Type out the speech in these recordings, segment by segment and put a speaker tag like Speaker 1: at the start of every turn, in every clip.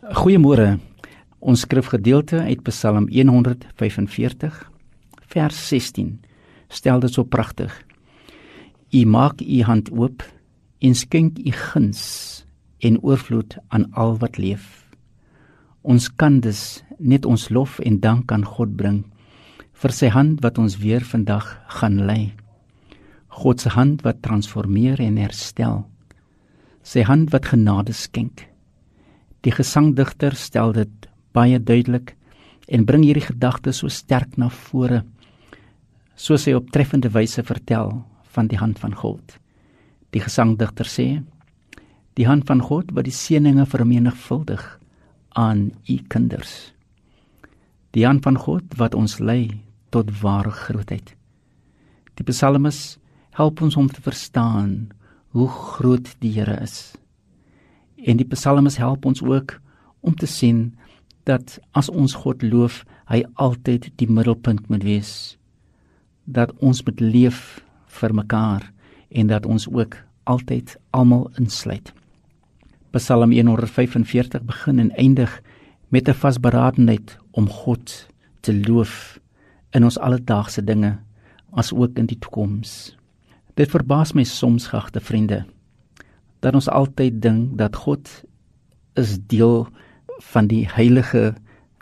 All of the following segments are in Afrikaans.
Speaker 1: Goeiemôre. Ons skrifgedeelte uit Psalm 145 vers 16 stel dit so pragtig. U maak u hand oop en skenk u guns en oorvloed aan al wat leef. Ons kan dus net ons lof en dank aan God bring vir sy hand wat ons weer vandag gaan lei. God se hand wat transformeer en herstel. Sy hand wat genade skenk. Die gesangdigter stel dit baie duidelik en bring hierdie gedagte so sterk na vore soos hy op treffende wyse vertel van die hand van God. Die gesangdigter sê: Die hand van God wat die seëninge vermenigvuldig aan u kinders. Die hand van God wat ons lei tot ware grootheid. Die psalmis help ons om te verstaan hoe groot die Here is. En die psalmis help ons ook om te sien dat as ons God loof, hy altyd die middelpunt moet wees dat ons moet leef vir mekaar en dat ons ook altyd almal insluit. Psalm 145 begin en eindig met 'n vasberadenheid om God te loof in ons alledaagse dinge as ook in die toekoms. Dit verbaas my soms gagte vriende dat ons altyd dink dat God is deel van die heilige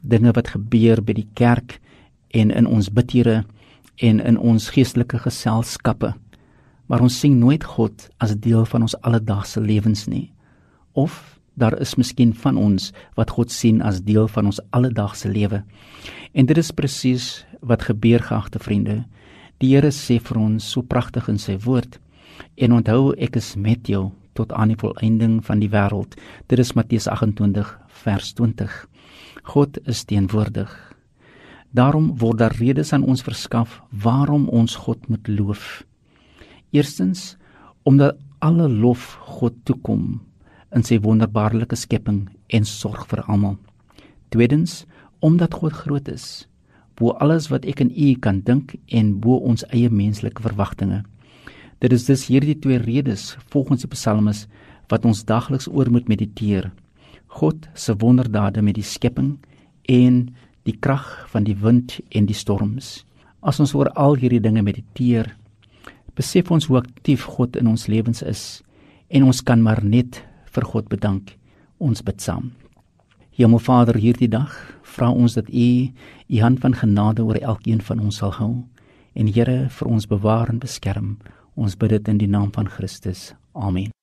Speaker 1: dinge wat gebeur by die kerk en in ons bidure en in ons geestelike geselskappe. Maar ons sien nooit God as deel van ons alledaagse lewens nie. Of daar is miskien van ons wat God sien as deel van ons alledaagse lewe. En dit is presies wat gebeur geagte vriende. Die Here sê vir ons so pragtig in sy woord: "En onthou ek is met jou tot aan die volëinding van die wêreld." Dit is Matteus 28 vers 20. God is teenwoordig. Daarom word daar redes aan ons verskaf waarom ons God moet loof. Eerstens omdat alle lof God toekom in sy wonderbaarlike skepping en sorg vir almal. Tweedens omdat God groot is bo alles wat ek en u kan dink en bo ons eie menslike verwagtinge. Dit is dus hierdie twee redes volgens die psalmes wat ons dagliks oor moet mediteer. God se wonderdade met die skepping en die krag van die wind en die storms. As ons oor al hierdie dinge mediteer, besef ons hoe aktief God in ons lewens is en ons kan maar net vir God bedank. Ons bid saam. Hemelvader, hierdie dag vra ons dat U U hand van genade oor elkeen van ons sal hou en Here vir ons bewaar en beskerm. Ons bid dit in die naam van Christus. Amen.